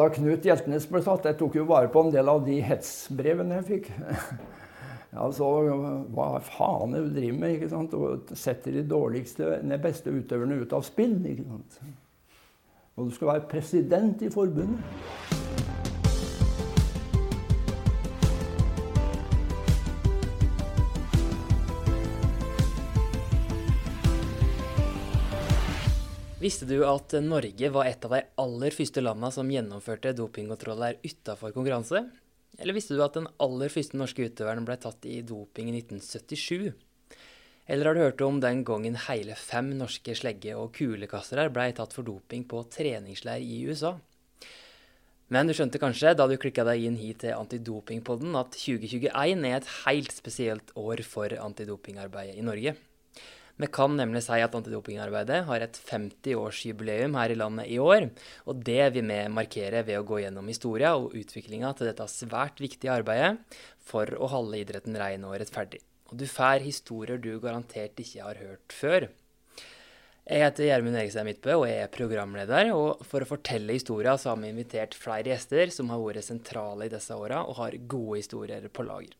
da Knut Hjeltnes ble tatt, jeg tok jo vare på en del av de hetsbrevene jeg fikk. Ja, så Hva faen er det du driver med? ikke sant? Og setter de dårligste, de beste utøverne ut av spill. ikke sant? Og du skal være president i forbundet. Visste du at Norge var et av de aller første landene som gjennomførte dopingkontroller utafor konkurranse? Eller visste du at den aller første norske utøveren ble tatt i doping i 1977? Eller har du hørt om den gangen hele fem norske slegge- og kulekastere ble tatt for doping på treningsleir i USA? Men du skjønte kanskje da du klikka deg inn hit til Antidopingpodden at 2021 er et helt spesielt år for antidopingarbeidet i Norge. Vi kan nemlig si at antidopingarbeidet har et 50-årsjubileum her i landet i år. Og det vil vi markere ved å gå gjennom historia og utviklinga til dette svært viktige arbeidet for å holde idretten ren og rettferdig. Og du får historier du garantert ikke har hørt før. Jeg heter Gjermund Erikstad Midtbø og jeg er programleder. Og for å fortelle historia så har vi invitert flere gjester som har vært sentrale i disse åra og har gode historier på lager.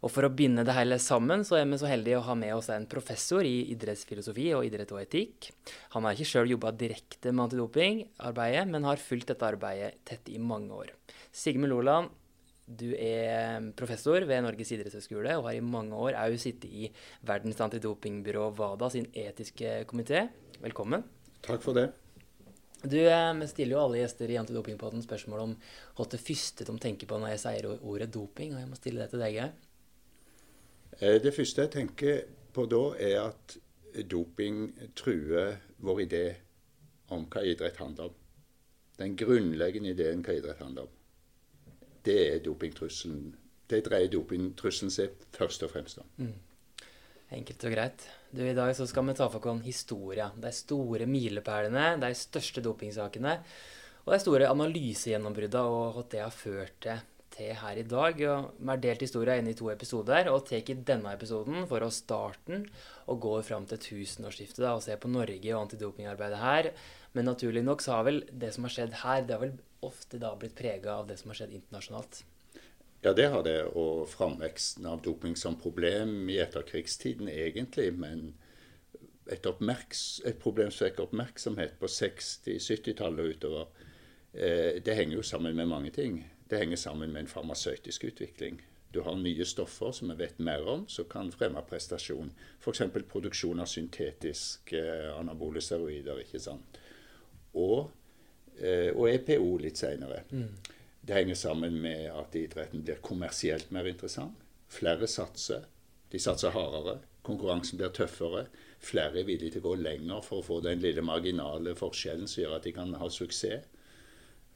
Og for å binde det hele sammen, så er vi så heldige å ha med oss en professor i idrettsfilosofi og idrett og etikk. Han har ikke sjøl jobba direkte med antidopingarbeidet, men har fulgt dette arbeidet tett i mange år. Sigmund Loland, du er professor ved Norges idrettshøgskole og har i mange år òg sittet i Verdens antidopingbyrå WADA sin etiske komité. Velkommen. Takk for det. Du, eh, Vi stiller jo alle gjester i Antidopingpodden spørsmål om hva det første de tenker på når jeg sier ordet doping, og jeg må stille det til deg òg. Eh, det første jeg tenker på da, er at doping truer vår idé om hva idrett handler om. Den grunnleggende ideen hva idrett handler om. Det er dopingtrusselen. Det dreier dopingtrusselen seg først og fremst om. Mm. Enkelt og greit. Du, I dag så skal vi ta for oss historia. De store milepælene, de største dopingsakene. Og de store analysegjennombruddene og hva det har ført til til her i dag. Vi har delt historia inn i to episoder, og tar denne episoden for å starte den og gå fram til tusenårsskiftet og se på Norge og antidopingarbeidet her. Men naturlig nok så har vel det som har skjedd her, det har vel ofte da blitt prega av det som har skjedd internasjonalt. Ja, det har det. Og framveksten av doping som problem i etterkrigstiden, egentlig. Men et, et problem som vekker oppmerksomhet på 60-, 70-tallet og utover, eh, det henger jo sammen med mange ting. Det henger sammen med en farmasøytisk utvikling. Du har nye stoffer som vi vet mer om, som kan fremme prestasjon. F.eks. produksjon av syntetiske eh, anabole steroider. ikke sant? Og, eh, og EPO litt seinere. Mm. Det henger sammen med at idretten blir kommersielt mer interessant. Flere satser. De satser hardere. Konkurransen blir tøffere. Flere er villige til å gå lenger for å få den lille marginale forskjellen som gjør at de kan ha suksess.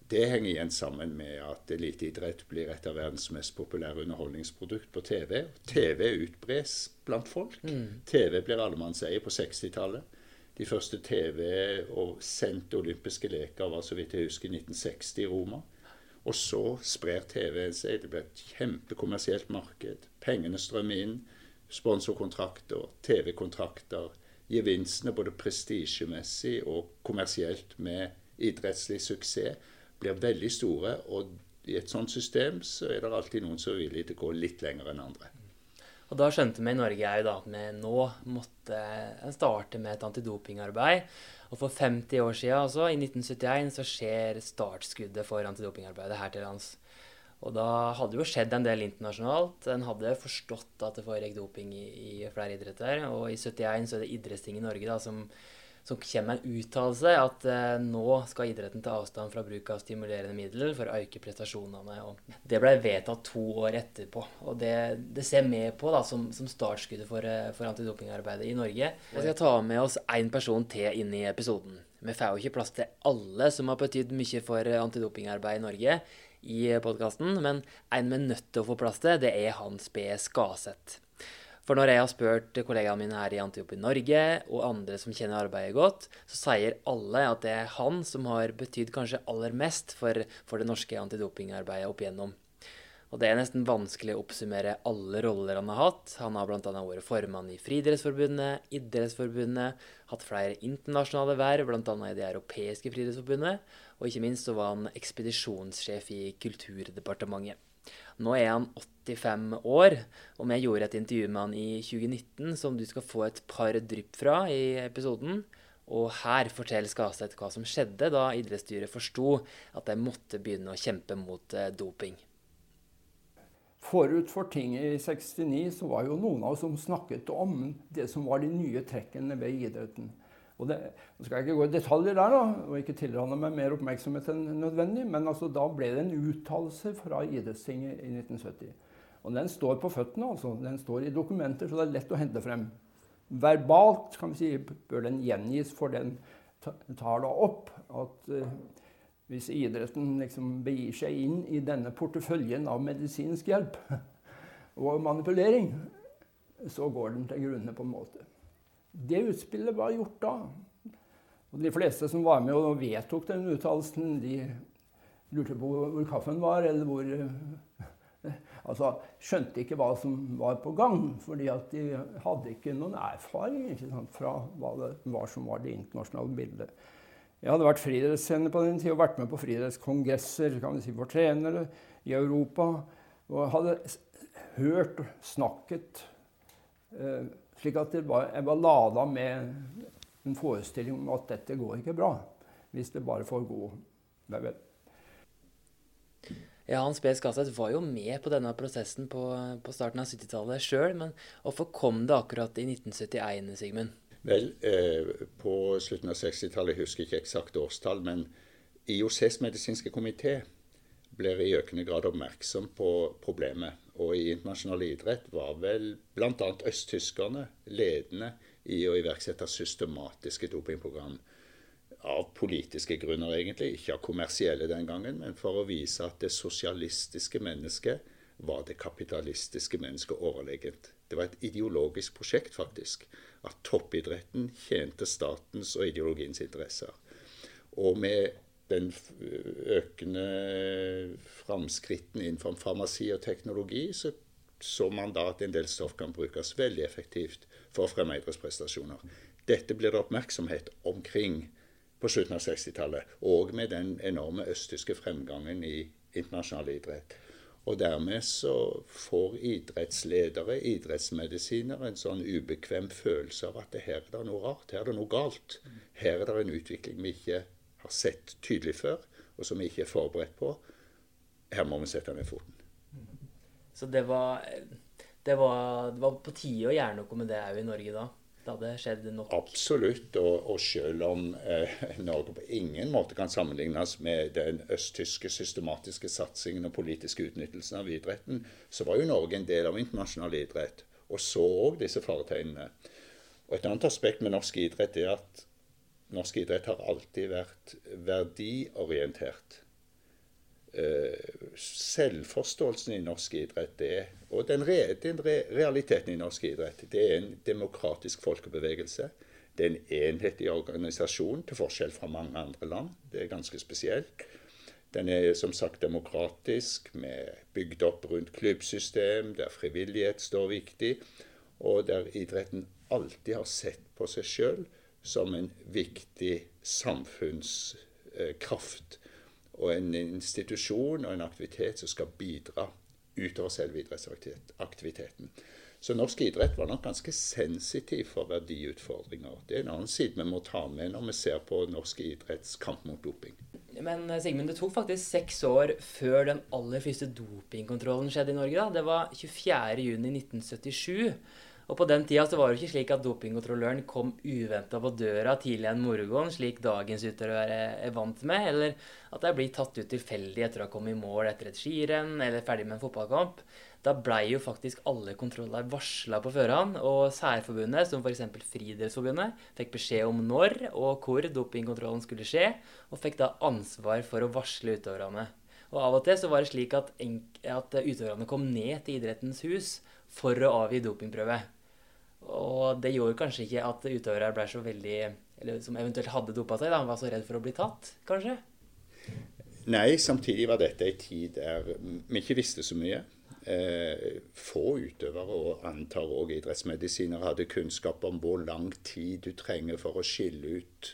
Det henger igjen sammen med at eliteidrett blir et av verdens mest populære underholdningsprodukt på TV. TV utbres blant folk. Mm. TV blir allemannseie på 60-tallet. De første TV- og sendte olympiske leker var så vidt jeg husker 1960 i Roma. Og så sprer TV seg. Det blir et kjempekommersielt marked. Pengene strømmer inn. Sponsorkontrakter, TV-kontrakter. Gevinstene både prestisjemessig og kommersielt med idrettslig suksess blir veldig store. Og i et sånt system så er det alltid noen som er villig til å gå litt lenger enn andre. Og da skjønte vi i Norge òg at vi nå måtte starte med et antidopingarbeid. Og for 50 år siden, altså, i 1971, så skjer startskuddet for antidopingarbeidet her til lands. Og da hadde jo skjedd en del internasjonalt. En hadde forstått at det foregikk doping i, i, flere idretter. Og i 71 så er det idrettsting i Norge da, som så kommer en uttalelse at eh, nå skal idretten ta avstand fra bruk av stimulerende midler for å øke prestasjonene. Og det ble vedtatt to år etterpå. Og det, det ser vi på da, som, som startskuddet for, eh, for, antidopingarbeidet i Norge. Vi skal ta med oss én person til inn i episoden. Vi får jo ikke plass til alle som har betydd mye for antidopingarbeid i Norge i podkasten, men en vi er nødt til å få plass til, det er Hans B. Skaseth. For når jeg har spurt kollegaene mine her i Antiopi Norge, og andre som kjenner arbeidet godt, så sier alle at det er han som har betydd kanskje aller mest for, for det norske antidopingarbeidet opp igjennom. Og det er nesten vanskelig å oppsummere alle roller han har hatt. Han har bl.a. vært formann i Friidrettsforbundet, Idrettsforbundet, hatt flere internasjonale verv, bl.a. i Det europeiske friidrettsforbundet, og ikke minst så var han ekspedisjonssjef i Kulturdepartementet. Nå er han 85 år, og vi gjorde et intervju med han i 2019 som du skal få et par drypp fra i episoden. Og her forteller Skaseth hva som skjedde da idrettsstyret forsto at de måtte begynne å kjempe mot eh, doping. Forut for tinget i 69 så var jo noen av oss som snakket om det som var de nye trekkene ved idretten. Og det, nå skal jeg ikke gå i detaljer der, da, og ikke tilrane meg mer oppmerksomhet enn nødvendig, men altså, da ble det en uttalelse fra idrettstinget i 1970. Og den står på føttene, altså. Den står i dokumenter, så det er lett å hente frem. Verbalt kan vi si, bør den gjengis, for den tar da opp at uh, hvis idretten liksom begir seg inn i denne porteføljen av medisinsk hjelp og manipulering, så går den til grunne på en måte. Det utspillet var gjort da. Og de fleste som var med og vedtok den uttalelsen, de lurte på hvor kaffen var, eller hvor Altså skjønte ikke hva som var på gang, fordi at de hadde ikke noen erfaring ikke sant, fra hva det var som var det internasjonale bildet. Jeg hadde vært friidrettstrener på den tida og vært med på friidrettskongresser kan vi si, for trenere i Europa. Og hadde hørt og snakket eh, slik at var, jeg var lada med en forestilling om at dette går ikke bra. Hvis det bare får gå. Vel, vel. Ja, Hans B. Skaseth var jo med på denne prosessen på, på starten av 70-tallet sjøl, men hvorfor kom det akkurat i 1971, Sigmund? Vel, eh, på slutten av 60-tallet, jeg husker ikke eksakt årstall, men IOCs medisinske komité blir i økende grad oppmerksom på problemet. Og i internasjonal idrett var vel bl.a. østtyskerne ledende i å iverksette systematiske dopingprogram. Av politiske grunner, egentlig. Ikke av kommersielle den gangen, men for å vise at det sosialistiske mennesket var det kapitalistiske mennesket overlegent. Det var et ideologisk prosjekt, faktisk. At toppidretten tjente statens og ideologiens interesser. Og med den økende framskrittene innenfor farmasi og teknologi, så så man da at en del stoff kan brukes veldig effektivt for å fremme idrettsprestasjoner. Dette blir det oppmerksomhet omkring på slutten av 60-tallet, og med den enorme østtyske fremgangen i internasjonal idrett. Og dermed så får idrettsledere, idrettsmedisinere, en sånn ubekvem følelse av at her er det noe rart, her er det noe galt. Her er det en utvikling vi ikke har sett tydelig før, og som vi ikke er forberedt på. Her må vi sette ned foten. Så det var, det var, det var på tide å gjøre noe med det òg i Norge da? Det hadde skjedd nok? Absolutt. Og, og selv om eh, Norge på ingen måte kan sammenlignes med den østtyske systematiske satsingen og politiske utnyttelsen av idretten, så var jo Norge en del av internasjonal idrett, og så òg disse faretegnene. Og Et annet aspekt med norsk idrett er at norsk idrett har alltid vært verdiorientert. Uh, selvforståelsen i norsk idrett er, og den, re, den re, realiteten i norsk idrett det er en demokratisk folkebevegelse. Det er en enhetlig organisasjon, til forskjell fra mange andre land. Det er ganske spesielt. Den er som sagt demokratisk, med bygd opp rundt klubbsystem, der frivillighet står viktig, og der idretten alltid har sett på seg sjøl som en viktig samfunnskraft. Og en institusjon og en aktivitet som skal bidra utover selve idrettsaktiviteten. Så norsk idrett var nok ganske sensitiv for verdiutfordringer. Det er en annen side vi må ta med når vi ser på norsk idretts kamp mot doping. Men eh, Sigmund, det tok faktisk seks år før den aller første dopingkontrollen skjedde i Norge. da. Det var 24.6.1977. Og på den tida så var det ikke slik at dopingkontrolløren kom uventa på døra tidlig en morgen, slik dagens utøvere er vant med, eller at de blir tatt ut tilfeldig etter å ha kommet i mål etter et skirenn eller ferdig med en fotballkamp. Da blei jo faktisk alle kontroller varsla på førehånd, og særforbundet, som f.eks. Friidrettsforbundet, fikk beskjed om når og hvor dopingkontrollen skulle skje, og fikk da ansvar for å varsle utøverne. Og av og til så var det slik at, at utøverne kom ned til idrettens hus for å avgi dopingprøve. Og det gjorde kanskje ikke at utøvere ble så veldig Eller som eventuelt hadde dopa seg, da, var så redd for å bli tatt, kanskje? Nei, samtidig var dette ei tid der vi ikke visste så mye. Eh, få utøvere, og antar òg idrettsmedisinere, hadde kunnskap om hvor lang tid du trenger for å skille ut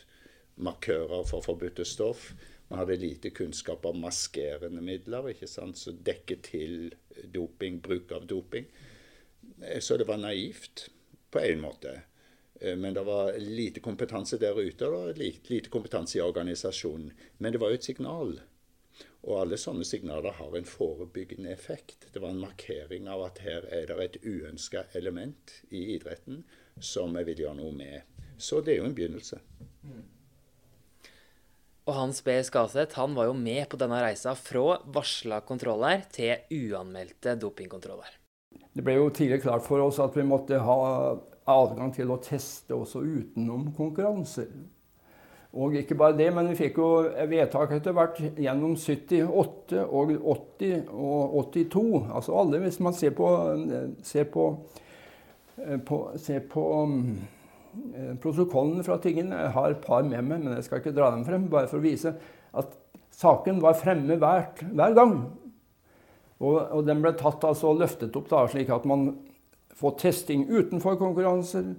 markører for forbudte stoff. Vi hadde lite kunnskap om maskerende midler ikke sant, som dekker til doping, bruk av doping. Så det var naivt på en måte. Men det var lite kompetanse der ute, og lite kompetanse i organisasjonen. Men det var jo et signal. Og alle sånne signaler har en forebyggende effekt. Det var en markering av at her er det et uønska element i idretten som vi vil gjøre noe med. Så det er jo en begynnelse. Og Hans B. Skaseth han var jo med på denne reisa fra varsla kontroller til uanmeldte dopingkontroller. Det ble jo tidlig klart for oss at vi måtte ha adgang til å teste også utenom konkurranser. Og ikke bare det, men vi fikk jo vedtak etter hvert gjennom 78 og 80 og 82. Altså alle, hvis man ser på, ser på, eh, på, ser på eh, protokollene fra tingen Jeg har et par med meg, men jeg skal ikke dra dem frem. Bare for å vise at saken var fremme hvert, hver gang. Og, og, den ble tatt altså løftet opp da, slik at man får testing utenfor konkurranser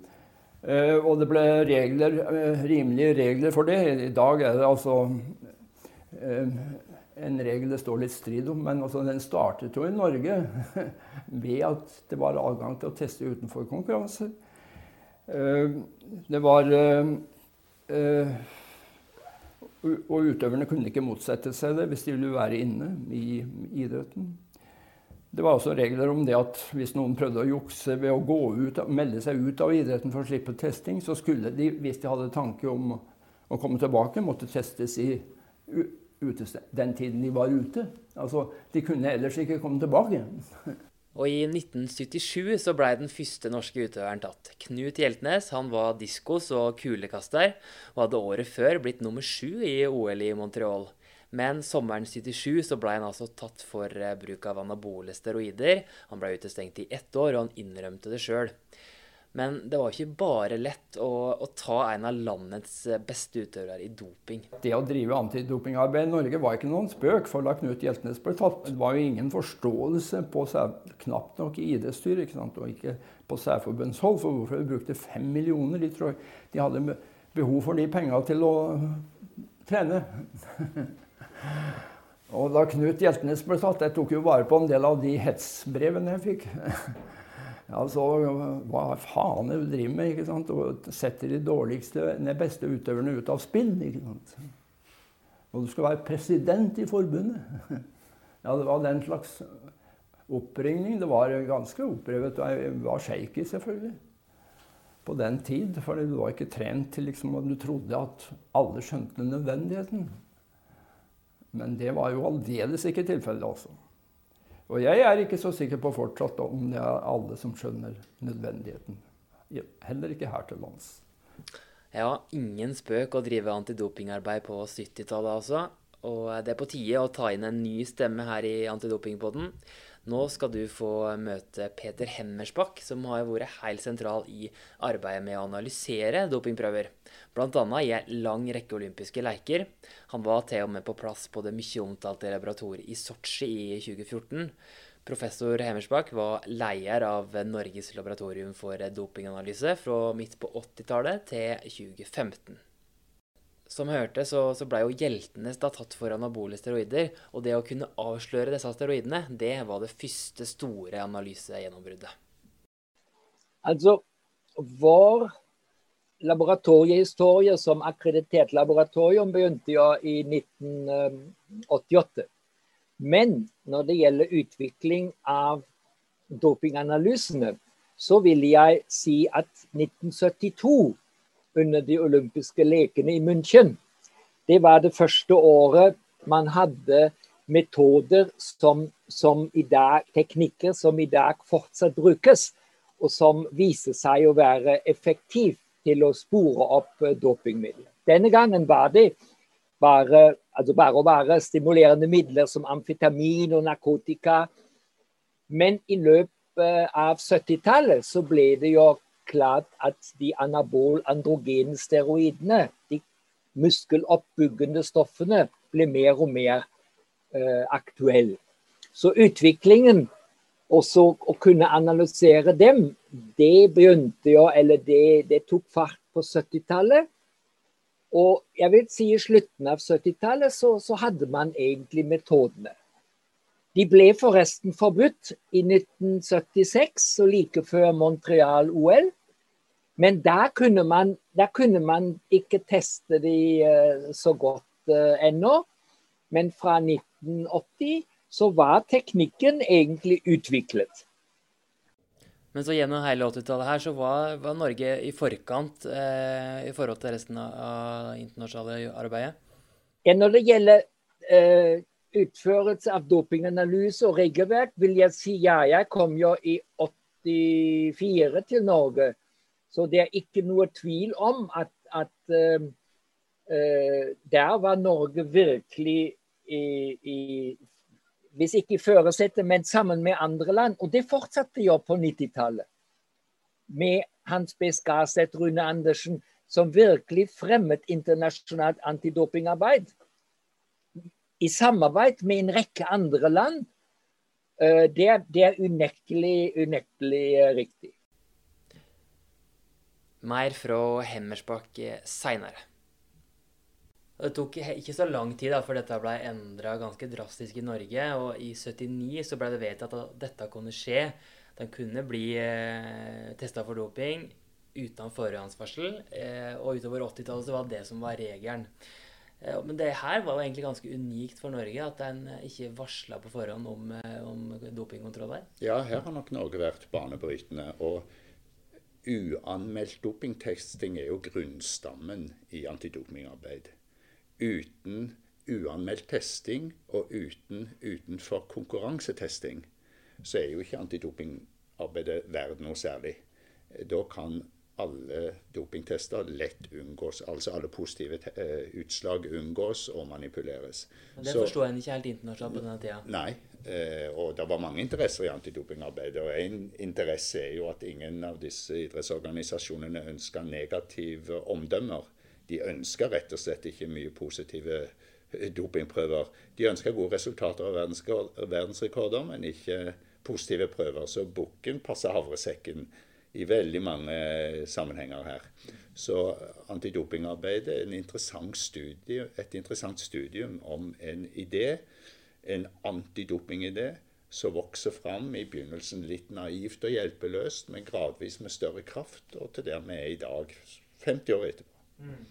Eh, og det ble regler, eh, rimelige regler for det. I dag er det altså eh, en regel det står litt strid om, men altså den startet jo i Norge ved at det var adgang til å teste utenfor konkurranser. Det var Og utøverne kunne ikke motsette seg det hvis de ville være inne i idretten. Det var også regler om det at hvis noen prøvde å jukse ved å gå ut, melde seg ut av idretten for å slippe testing, så skulle de, hvis de hadde tanke om å komme tilbake, måtte testes i utested, den tiden de var ute. Altså, De kunne ellers ikke komme tilbake. Og I 1977 så ble den første norske utøveren tatt. Knut Hjeltnes han var diskos- og kulekaster, og hadde året før blitt nummer sju i OL i Montreal. Men sommeren 77 så ble han altså tatt for eh, bruk av anabole steroider. Han ble utestengt i ett år, og han innrømte det sjøl. Men det var ikke bare lett å, å, ta en av landets eh, beste utøvere i doping. Det å drive antidopingarbeid i Norge var ikke noen spøk. For da Knut Hjeltnes ble tatt, det var jo ingen forståelse på knapt nok i idrettsstyret, og ikke på særforbundshold, for hvorfor de brukte fem millioner. De, tror, de hadde behov for de penga til å trene. Og da Knut Hjeltnes ble tatt Jeg tok jo vare på en del av de hetsbrevene jeg fikk. Altså, hva faen er det du driver med? ikke sant? Og setter de dårligste, de beste utøverne ut av spill. ikke sant? Og du skal være president i forbundet. Ja, det var den slags oppringning. Det var ganske opprevet. Jeg var shaky, selvfølgelig. På den tid. For du var ikke trent til liksom, Du trodde at alle skjønte nødvendigheten. Men det var jo aldeles ikke tilfellet, altså. Og jeg er ikke så sikker på fortsatt om det er alle som skjønner nødvendigheten. Heller ikke her til lands. Ja, ingen spøk å drive antidopingarbeid på 70-tallet, altså. Og det er på tide å ta inn en ny stemme her i Antidopingpodden. Nå skal du få møte Peter Hemmersbakk, som har vært helt sentral i arbeidet med å analysere dopingprøver. Bl.a. i en lang rekke olympiske leker. Han var til og med på plass på det mye omtalte laboratoriet i Sotsji i 2014. Professor Hemmersbakk var leder av Norges laboratorium for dopinganalyse fra midt på 80-tallet til 2015 som hørte, så, så ble jo Hjeltnes da tatt for anabole steroider. Og det å kunne avsløre disse steroidene, det var det første store analysegjennombruddet. Altså, vår laboratoriehistorie som akkreditert laboratorium begynte jo i 1988. Men når det gjelder utvikling av dopinganalysene, så vil jeg si at 1972 under de olympiske lekene i München. Det var det første året man hadde metoder som, som i dag, teknikker som i dag fortsatt brukes, og som viser seg å være effektiv til å spore opp eh, dopingmidler. Denne gangen var det bare, altså bare å være stimulerende midler som amfetamin og narkotika. Men i løpet av 70-tallet så ble det jo klart at de anabol-androgene steroidene, de muskeloppbyggende stoffene, ble mer og mer eh, aktuelle. Så utviklingen, også å kunne analysere dem, det begynte jo, eller det, det tok fart på 70-tallet. Og jeg vil si i slutten av 70-tallet så, så, hadde man egentlig metodene. De ble forresten forbudt i 1976, så like før Montreal-OL. Men der kunne, man, der kunne, man, ikke teste de uh, så godt uh, ennå. Men fra 1980 så var teknikken egentlig utviklet. Men så gjennom hele 80-tallet her så var, var, Norge i forkant eh, i forhold til resten av, av internasjonale arbeidet? Ja, når det gjelder eh, utførelse av dopinganalyse og regelverk, vil jeg si ja. Jeg kom jo i 84 til Norge. Så det er ikke noe tvil om at, at uh, uh, der var Norge virkelig i, i hvis ikke i førersetet, men sammen med andre land. Og det fortsatte jo på 90-tallet. Med Hans B. Skarseth, Rune Andersen, som virkelig fremmet internasjonalt antidopingarbeid. I samarbeid med en rekke andre land. Eh, det er, det er unektelig, unektelig eh, riktig. Mer fra Hemmersbakk seinere. Det tok ikke så lang tid da, før dette ble endra ganske drastisk i Norge. Og i 79 så ble det vedtatt at dette kunne skje. Den kunne bli eh, testa for doping uten forhåndsvarsel. Eh, og utover 80-tallet så var det det som var regelen. Eh, men det her var jo egentlig ganske unikt for Norge, at en ikke varsla på forhånd om, om dopingkontroll her. Ja, her har nok Norge vært banebrytende. og Uanmeldt dopingtesting er jo grunnstammen i antidopingarbeid uten uanmeldt testing og uten utenfor konkurransetesting, så er jo ikke antidopingarbeidet verdt noe særlig. Da kan alle dopingtester lett unngås. Altså alle positive uh, utslag unngås og manipuleres. Men det forstår en ikke helt internasjonalt på denne tida? Nei. Uh, og det var mange interesser i antidopingarbeidet. Og en interesse er jo at ingen av disse idrettsorganisasjonene ønsker negative omdømmer. De ønsker rett og slett ikke mye positive eh, dopingprøver. De ønsker gode resultater og verdensrekorder, men ikke positive prøver. Så bukken passer havresekken i veldig mange sammenhenger her. Så antidopingarbeidet er interessant studie, et interessant studium om en idé, en antidopingidé, som vokser fram i begynnelsen litt naivt og hjelpeløst, men gradvis med større kraft, og til der vi er i dag, 50 år etterpå. Mm.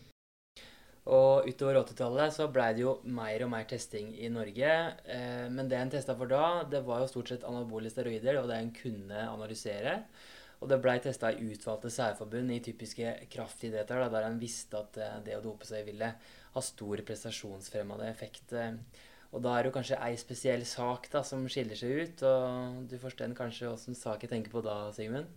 Og utover 80-tallet så blei det jo mer og mer testing i Norge. Eh, men det en testa for da, det var jo stort sett anabole steroider. og det en kunne analysere. Og det blei testa i utvalgte særforbund i typiske kraftidretter, der en visste at eh, det å dope seg ville ha stor prestasjonsfremmende effekt. Og da er det jo kanskje ei spesiell sak da, som skiller seg ut. Og du forstår kanskje åssen sak jeg tenker på da, Sigmund?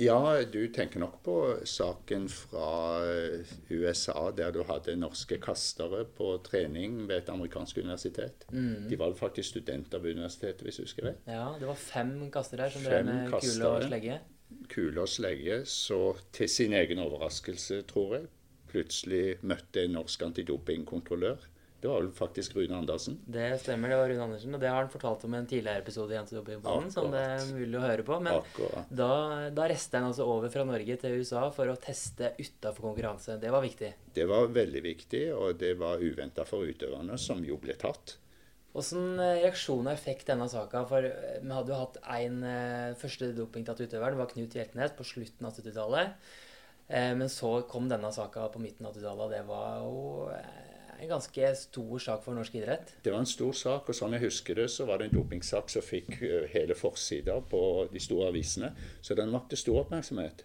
Ja, du tenker nok på saken fra eh, USA der du hadde norske kastere på trening ved et amerikansk universitet. Mm. De var faktisk studenter ved universitetet, hvis du husker det. Ja, det var fem kastere som drev med kule og slegge. Kule og slegge. Så til sin egen overraskelse, tror jeg, plutselig møtte en norsk antidopingkontrollør det var vel faktisk Rune Andersen. Det stemmer, det var Rune Andersen. Og det har han fortalt om en tidligere episode i Antidopingpoden, som det er mulig å høre på. Men Akkurat. da, da reiste han altså over fra Norge til USA for å teste utafor konkurranse. Det var viktig? Det var veldig viktig, og det var uventa for utøverne, som jo ble tatt. Åssen reaksjon reaksjoner fikk denne saka? For eh, vi hadde jo hatt en eh, første dopingtatt utøver, det var Knut Hjeltnes, på slutten av 70-tallet. Men så kom denne saka på midten av 80-tallet, og det var jo en ganske stor sak for norsk idrett? Det var en stor sak, og sånn jeg husker det, så var det en dopingsak som fikk eh, hele forsida på de store avisene. Så den vakte stor oppmerksomhet.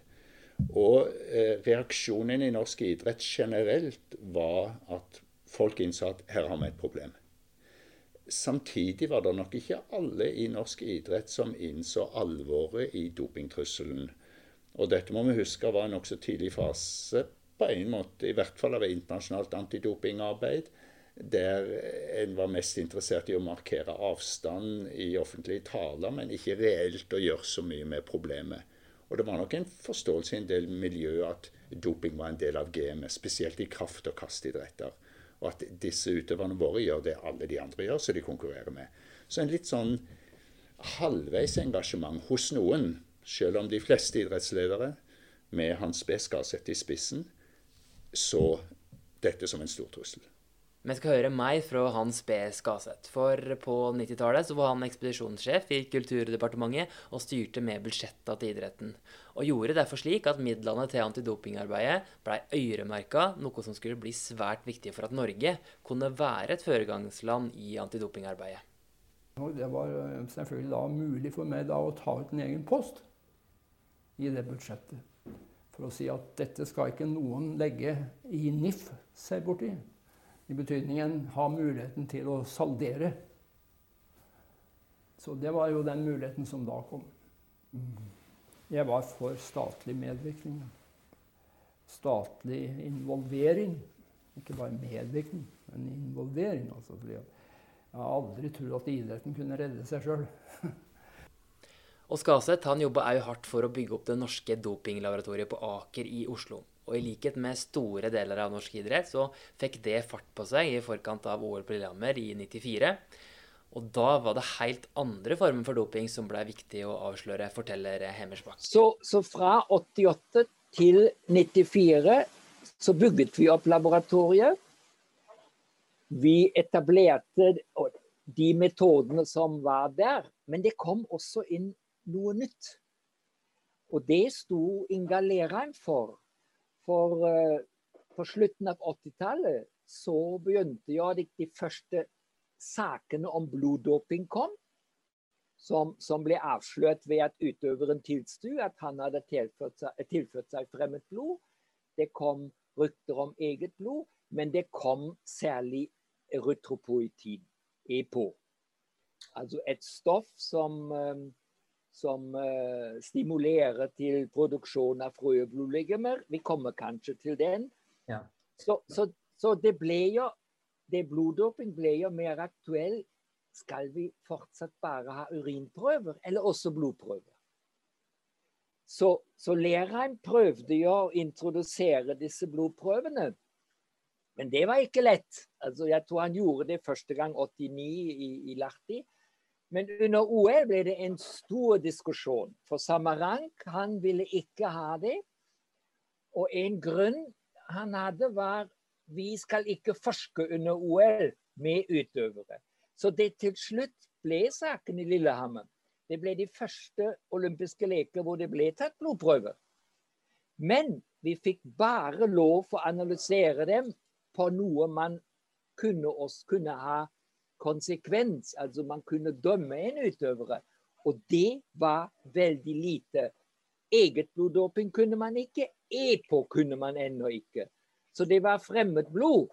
Og eh, reaksjonen i norsk idrett generelt var at folk innså at her har vi et problem. Samtidig var det nok ikke alle i norsk idrett som innså alvoret i dopingtrusselen. Og dette må vi huske var en nokså tidlig fase på en måte, i hvert fall av internasjonalt antidopingarbeid, der en var mest interessert i å markere avstand i offentlige taler, men ikke reelt å gjøre så mye med problemet. Og det var nok en forståelse i en del miljø at doping var en del av gamet, spesielt i kraft- og kastidretter. Og at disse utøverne våre gjør det alle de andre gjør, som de konkurrerer med. Så en litt sånn halvveis engasjement hos noen, selv om de fleste idrettsledere, med Hans B. Skarseth i spissen, så dette som en stor trussel. Vi skal høre mer fra Hans B. Skaseth. For på 90-tallet var han ekspedisjonssjef i Kulturdepartementet og styrte med budsjetta til idretten. Og gjorde derfor slik at midlene til antidopingarbeidet blei øremerka, noe som skulle bli svært viktig for at Norge kunne være et foregangsland i antidopingarbeidet. Det var eh, selvfølgelig da mulig for meg da å ta ut en egen post i det budsjettet. For å si at dette skal ikke noen legge i NIF seg borti. I betydningen ha muligheten til å saldere. Så det var jo den muligheten som da kom. Jeg var for statlig medvirkning. Statlig involvering. Ikke bare medvirkning, men involvering. Altså, fordi jeg har aldri trodd at idretten kunne redde seg sjøl. og Skaseth jobba òg hardt for å bygge opp det norske dopinglaboratoriet på Aker i Oslo. Og i likhet med store deler av norsk idrett, så fikk det fart på seg i forkant av OL på Lillehammer i 94. Og da var det helt andre former for doping som ble viktig å avsløre, forteller Hemmersbakk. Så, så, fra 88 til 94 så bygget vi opp laboratoriet. Vi etablerte de metodene som var der, men det kom også inn noe nytt. Og det sto Inga Lerheim for. For uh, på slutten av 80-tallet så begynte jo de, de, første sakene om bloddoping kom. Som, som, ble avslørt ved at utøveren tilsto at han hadde tilført seg, tilført seg fremmed blod. Det kom rykter om eget blod, men det kom særlig erytropoetin, EPO. Altså et stoff som uh, som uh, stimulerer til produksjon av frøblodlegemer. Vi kommer kanskje til den. Ja. Så, så, så, det ble jo det Bloddoping ble jo mer aktuell. Skal vi fortsatt bare ha urinprøver, eller også blodprøver? Så, så Lerheim prøvde jo å introdusere disse blodprøvene. Men det var ikke lett. Altså, jeg tror han gjorde det første gang 89 i, i Lahti. Men under OL ble det en stor diskusjon. For Samarank han ville ikke ha det. Og en grunn han hadde, var vi skal ikke forske under OL med utøvere. Så det til slutt ble saken i Lillehammer. Det ble de første olympiske leker hvor det ble tatt blodprøver. Men vi fikk bare lov å analysere dem på noe man kunne, oss, kunne ha konsekvens. Altså man kunne dømme en utøvere. Og det var veldig lite. Eget bloddåping kunne man ikke. EPO kunne man ennå ikke. Så det var fremmed blod.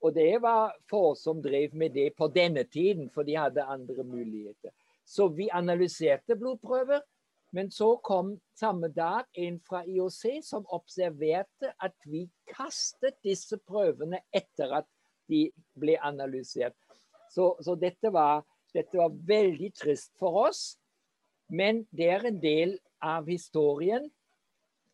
Og det var få som drev med det på denne tiden, for de hadde andre muligheter. Så vi analyserte blodprøver. Men så kom samme dag en fra IOC som observerte at vi kastet disse prøvene etter at de ble analysert. Så, så dette, var, dette, var, veldig trist for oss. Men det er en del av historien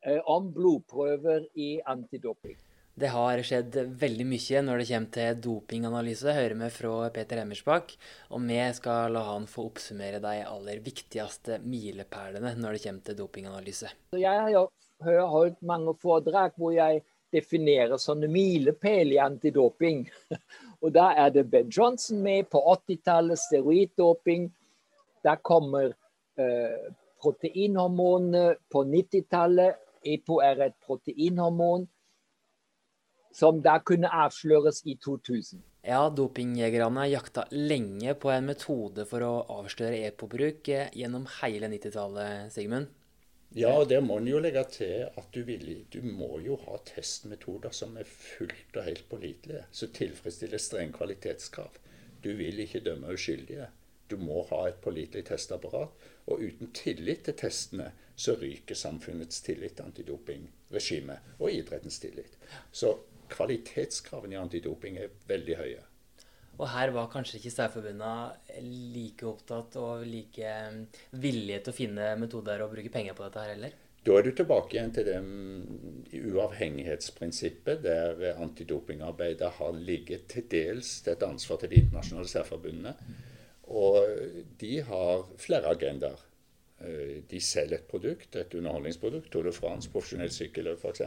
eh, om blodprøver i antidoping. Det har skjedd veldig mye når det kommer til dopinganalyse, hører vi fra Peter Emmersbakk. Og vi skal la han få oppsummere de aller viktigste milepælene når det kommer til dopinganalyse. Jeg har holdt mange foredrag hvor jeg definerer sånne milepæler i antidoping. Og da er det Ben Johnson med på 80-tallet, steroiddoping. Da kommer eh, proteinhormonene på 90-tallet. EPO er et proteinhormon som da kunne avsløres i 2000. Ja, dopingjegerne jakta lenge på en metode for å avsløre EPO-bruk eh, gjennom hele 90-tallet, Sigmund. Ja, og der må en jo legge til at du, vil, du må jo ha testmetoder som er fullt og helt pålitelige, som tilfredsstiller streng kvalitetskrav. Du vil ikke dømme uskyldige. Du må ha et pålitelig testapparat. Og uten tillit til testene, så ryker samfunnets tillit til antidopingregimet og idrettens tillit. Så kvalitetskravene i antidoping er veldig høye. Og her var kanskje ikke Særforbundet like opptatt og like mm, villige til å finne metoder og bruke penger på dette her heller? Da er du tilbake igjen til det uavhengighetsprinsippet, der antidopingarbeidet har ligget til dels til et ansvar til de internasjonale særforbundene. Og de har flere agendaer. Eh, de selger et produkt, et underholdningsprodukt, Tour de France, profesjonell sykkelløp f.eks.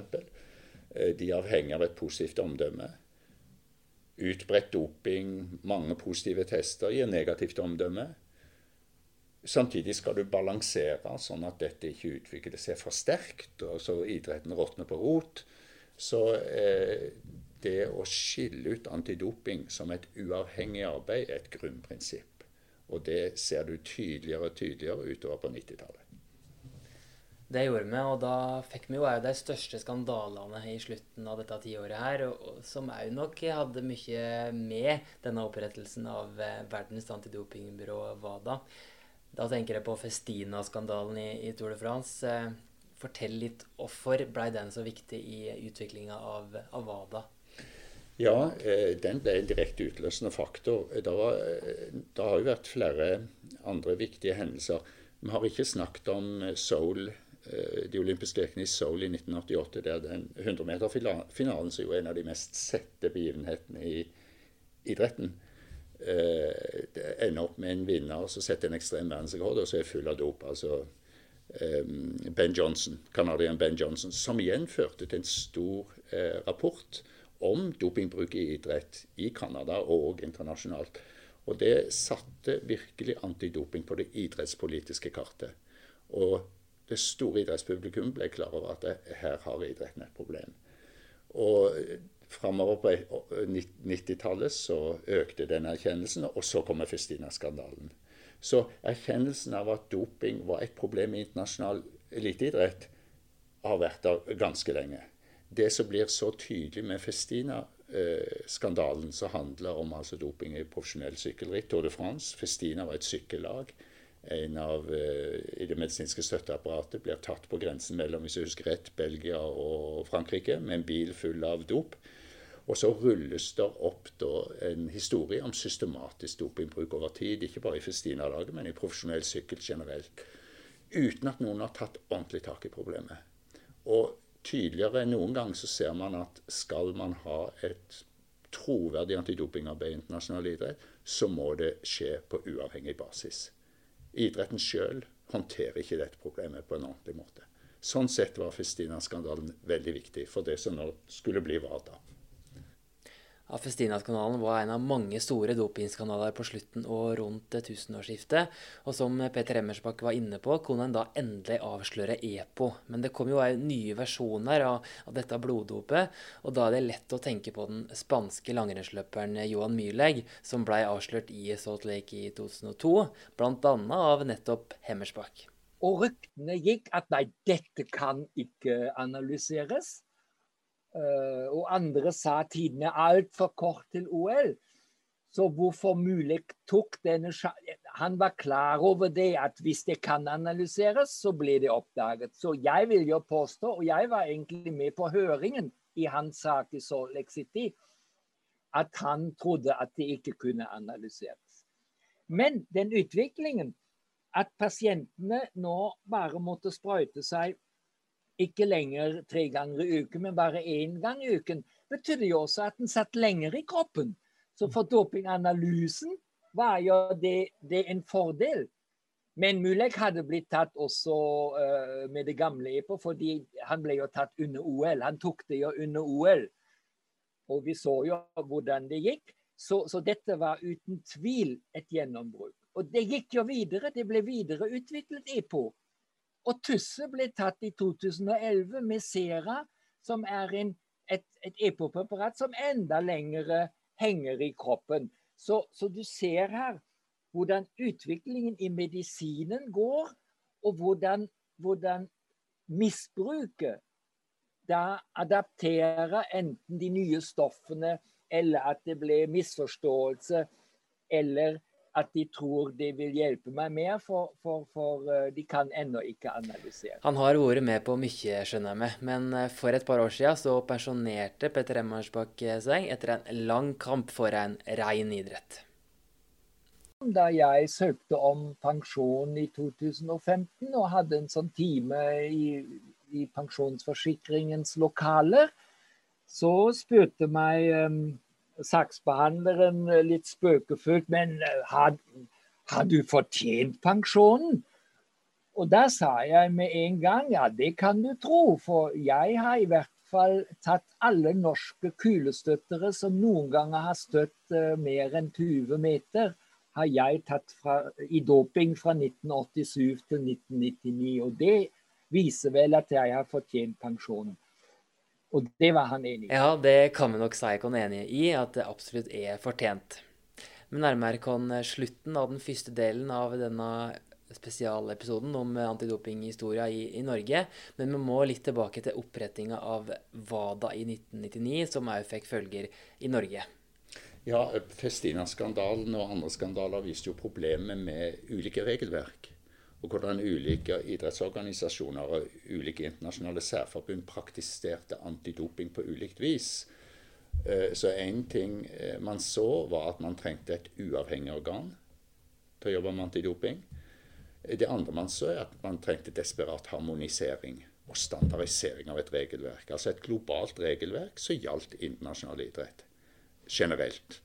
Eh, de er avhengig av et positivt omdømme. Utbredt doping, mange positive tester gir negativt omdømme. Samtidig skal du balansere sånn at dette ikke utvikler seg for sterkt, og så idretten råtner på rot. Så eh, det å skille ut antidoping som et uavhengig arbeid er et grunnprinsipp. Og det ser du tydeligere og tydeligere utover på 90-tallet. Det gjorde vi, og da fikk vi jo de største skandalene i slutten av dette tiåret her, og, som òg nok hadde mye med denne opprettelsen av eh, verdens antidopingbyrå WADA. Da tenker jeg på Festina-skandalen i, i, Tour de France. Eh, fortell litt hvorfor ble den så viktig i utviklinga av, av, WADA? Ja, eh, den ble en direkte utløsende faktor. Det, var, det har jo vært flere andre viktige hendelser. Vi har ikke snakket om Seoul de olympiske lekene i Seoul i 1988, der den 100-meterfinalen, som jo er en av de mest sette begivenhetene i idretten, eh, ender opp med en vinner som setter en ekstrem verdensrekord, og så er full av dop. altså eh, Ben Johnson, canadieren Ben Johnson, som igjen førte til en stor eh, rapport om dopingbruk i idrett i Canada og internasjonalt. Og det satte virkelig antidoping på det idrettspolitiske kartet. Og det store idrettspublikum ble klar over at det, her har idretten et problem. Og Framover på 90-tallet så økte den erkjennelsen, og så kommer Festina-skandalen. Så erkjennelsen av at doping var et problem i internasjonal eliteidrett, har vært der ganske lenge. Det som blir så tydelig med Festina-skandalen, som handler om altså doping i profesjonell sykkelritt, Tour de France Festina var et sykkellag en av eh, i det medisinske støtteapparatet blir tatt på grensen mellom hvis jeg husker rett, Belgia og Frankrike med en bil full av dop. Og så rulles det opp en historie om systematisk dopingbruk over tid. Ikke bare i Festina-laget, men i profesjonell sykkel generelt. Uten at noen har tatt ordentlig tak i problemet. Og tydeligere enn noen gang så ser man at skal man ha et troverdig antidopingarbeid i internasjonal idrett, så må det skje på uavhengig basis. Idretten sjøl håndterer ikke dette problemet på en ordentlig måte. Sånn sett var Festina-skandalen veldig viktig for det som nå skulle bli WADA. Ja, Festina-skandalen var en av mange store dopingskanaler på slutten og rundt tusenårsskiftet. Og som Peter Emmersbakk var inne på, kunne en da endelig avsløre EPO. Men det kom jo òg nye versjoner av, av, dette bloddopet, og da er det lett å tenke på den spanske langrennsløperen Johan Myrleg, som ble avslørt i Salt Lake i 2002, bl.a. av nettopp Hemmersbakk. Og ryktene gikk at nei, dette kan ikke analyseres. Eh, og andre sa tiden er altfor kort til OL. Så hvorfor mulig tok denne Han var klar over det at hvis det kan analyseres, så blir det oppdaget. Så jeg vil jo påstå, og jeg var egentlig med på høringen i hans sak i Salt Lake City, at han trodde at det ikke kunne analyseres. Men den utviklingen at pasientene nå bare måtte sprøyte seg ikke lenger tre ganger i uken, men bare én gang i uken, betydde jo også at den satt lenger i kroppen. Så for dopinganalysen var jo det, det en fordel. Men Mulek hadde blitt tatt også uh, med det gamle EPO, fordi han ble jo tatt under OL. Han tok det jo under OL. Og vi så jo hvordan det gikk. Så, så dette var uten tvil et gjennombrudd. Og det gikk jo videre. Det ble videreutviklet EPO. Og Tusse ble tatt i 2011 med Sera, som er en, et, et EPO-preparat som enda lengre henger i kroppen. Så, så, du ser her hvordan utviklingen i medisinen går, og hvordan, hvordan misbruket da adapterer enten de nye stoffene, eller at det ble misforståelse, eller at de tror det vil hjelpe meg mer, for, for, for eh, de kan ennå ikke analysere. Han har vært med på mye, skjønner jeg meg, men eh, for et par år siden så pensjonerte Petter Emmarsbakk seg etter en lang kamp for en ren idrett. Da jeg søkte om pensjon i 2015 og hadde en sånn time i, i pensjonsforsikringens lokaler, så spurte meg saksbehandleren litt spøkefullt, men eh, har, har du fortjent pensjonen? Og da sa jeg med en gang ja, det kan du tro, for jeg har i hvert fall tatt alle norske kulestøttere som noen ganger har støtt uh, mer enn 20 meter, har jeg tatt fra, i doping fra 1987 til 1999. Og det viser vel at jeg har fortjent pensjon. Og det var han enig i. Ja, det kan vi nok si oss enig i, at det absolutt er fortjent. Vi nærmer oss slutten av den første delen av denne spesialepisoden om antidopinghistoria i, i Norge. Men vi må litt tilbake til opprettinga av WADA i 1999, som òg fikk følger i Norge. Ja, Festina-skandalen og andre skandaler viste jo problemet med ulike regelverk. Og hvordan ulike idrettsorganisasjoner og ulike internasjonale særforbund praktiserte antidoping på ulikt vis. Eh, så én ting eh, man så, var at man trengte et uavhengig organ til å jobbe med antidoping. Det andre man så, er at man trengte desperat harmonisering og standardisering av et regelverk. Altså et globalt regelverk som gjaldt internasjonal idrett generelt.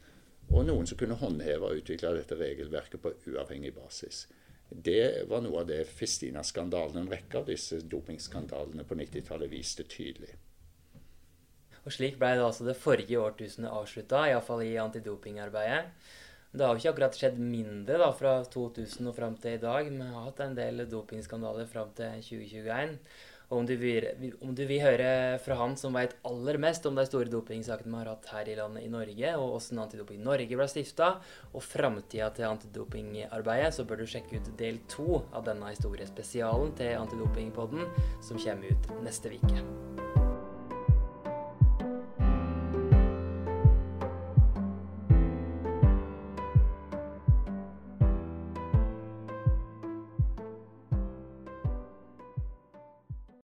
Og noen som kunne håndheve og utvikle dette regelverket på uavhengig basis. Det var noe av det Festina-skandalen, en rekke av disse dopingskandalene på 90-tallet, viste tydelig. Og Slik ble det altså det forrige årtusenet avslutta, iallfall i antidopingarbeidet. Det har jo ikke akkurat skjedd mindre da, fra 2000 og fram til i dag. Vi har hatt en del dopingskandaler fram til 2021. Og om du, vil, om du vil høre fra han som vet aller mest om de store dopingsakene vi har hatt her i landet i Norge, og hvordan Antidoping Norge ble stifta, og framtida til antidopingarbeidet, så bør du sjekke ut del to av denne historiespesialen til Antidopingpodden, som kommer ut neste uke.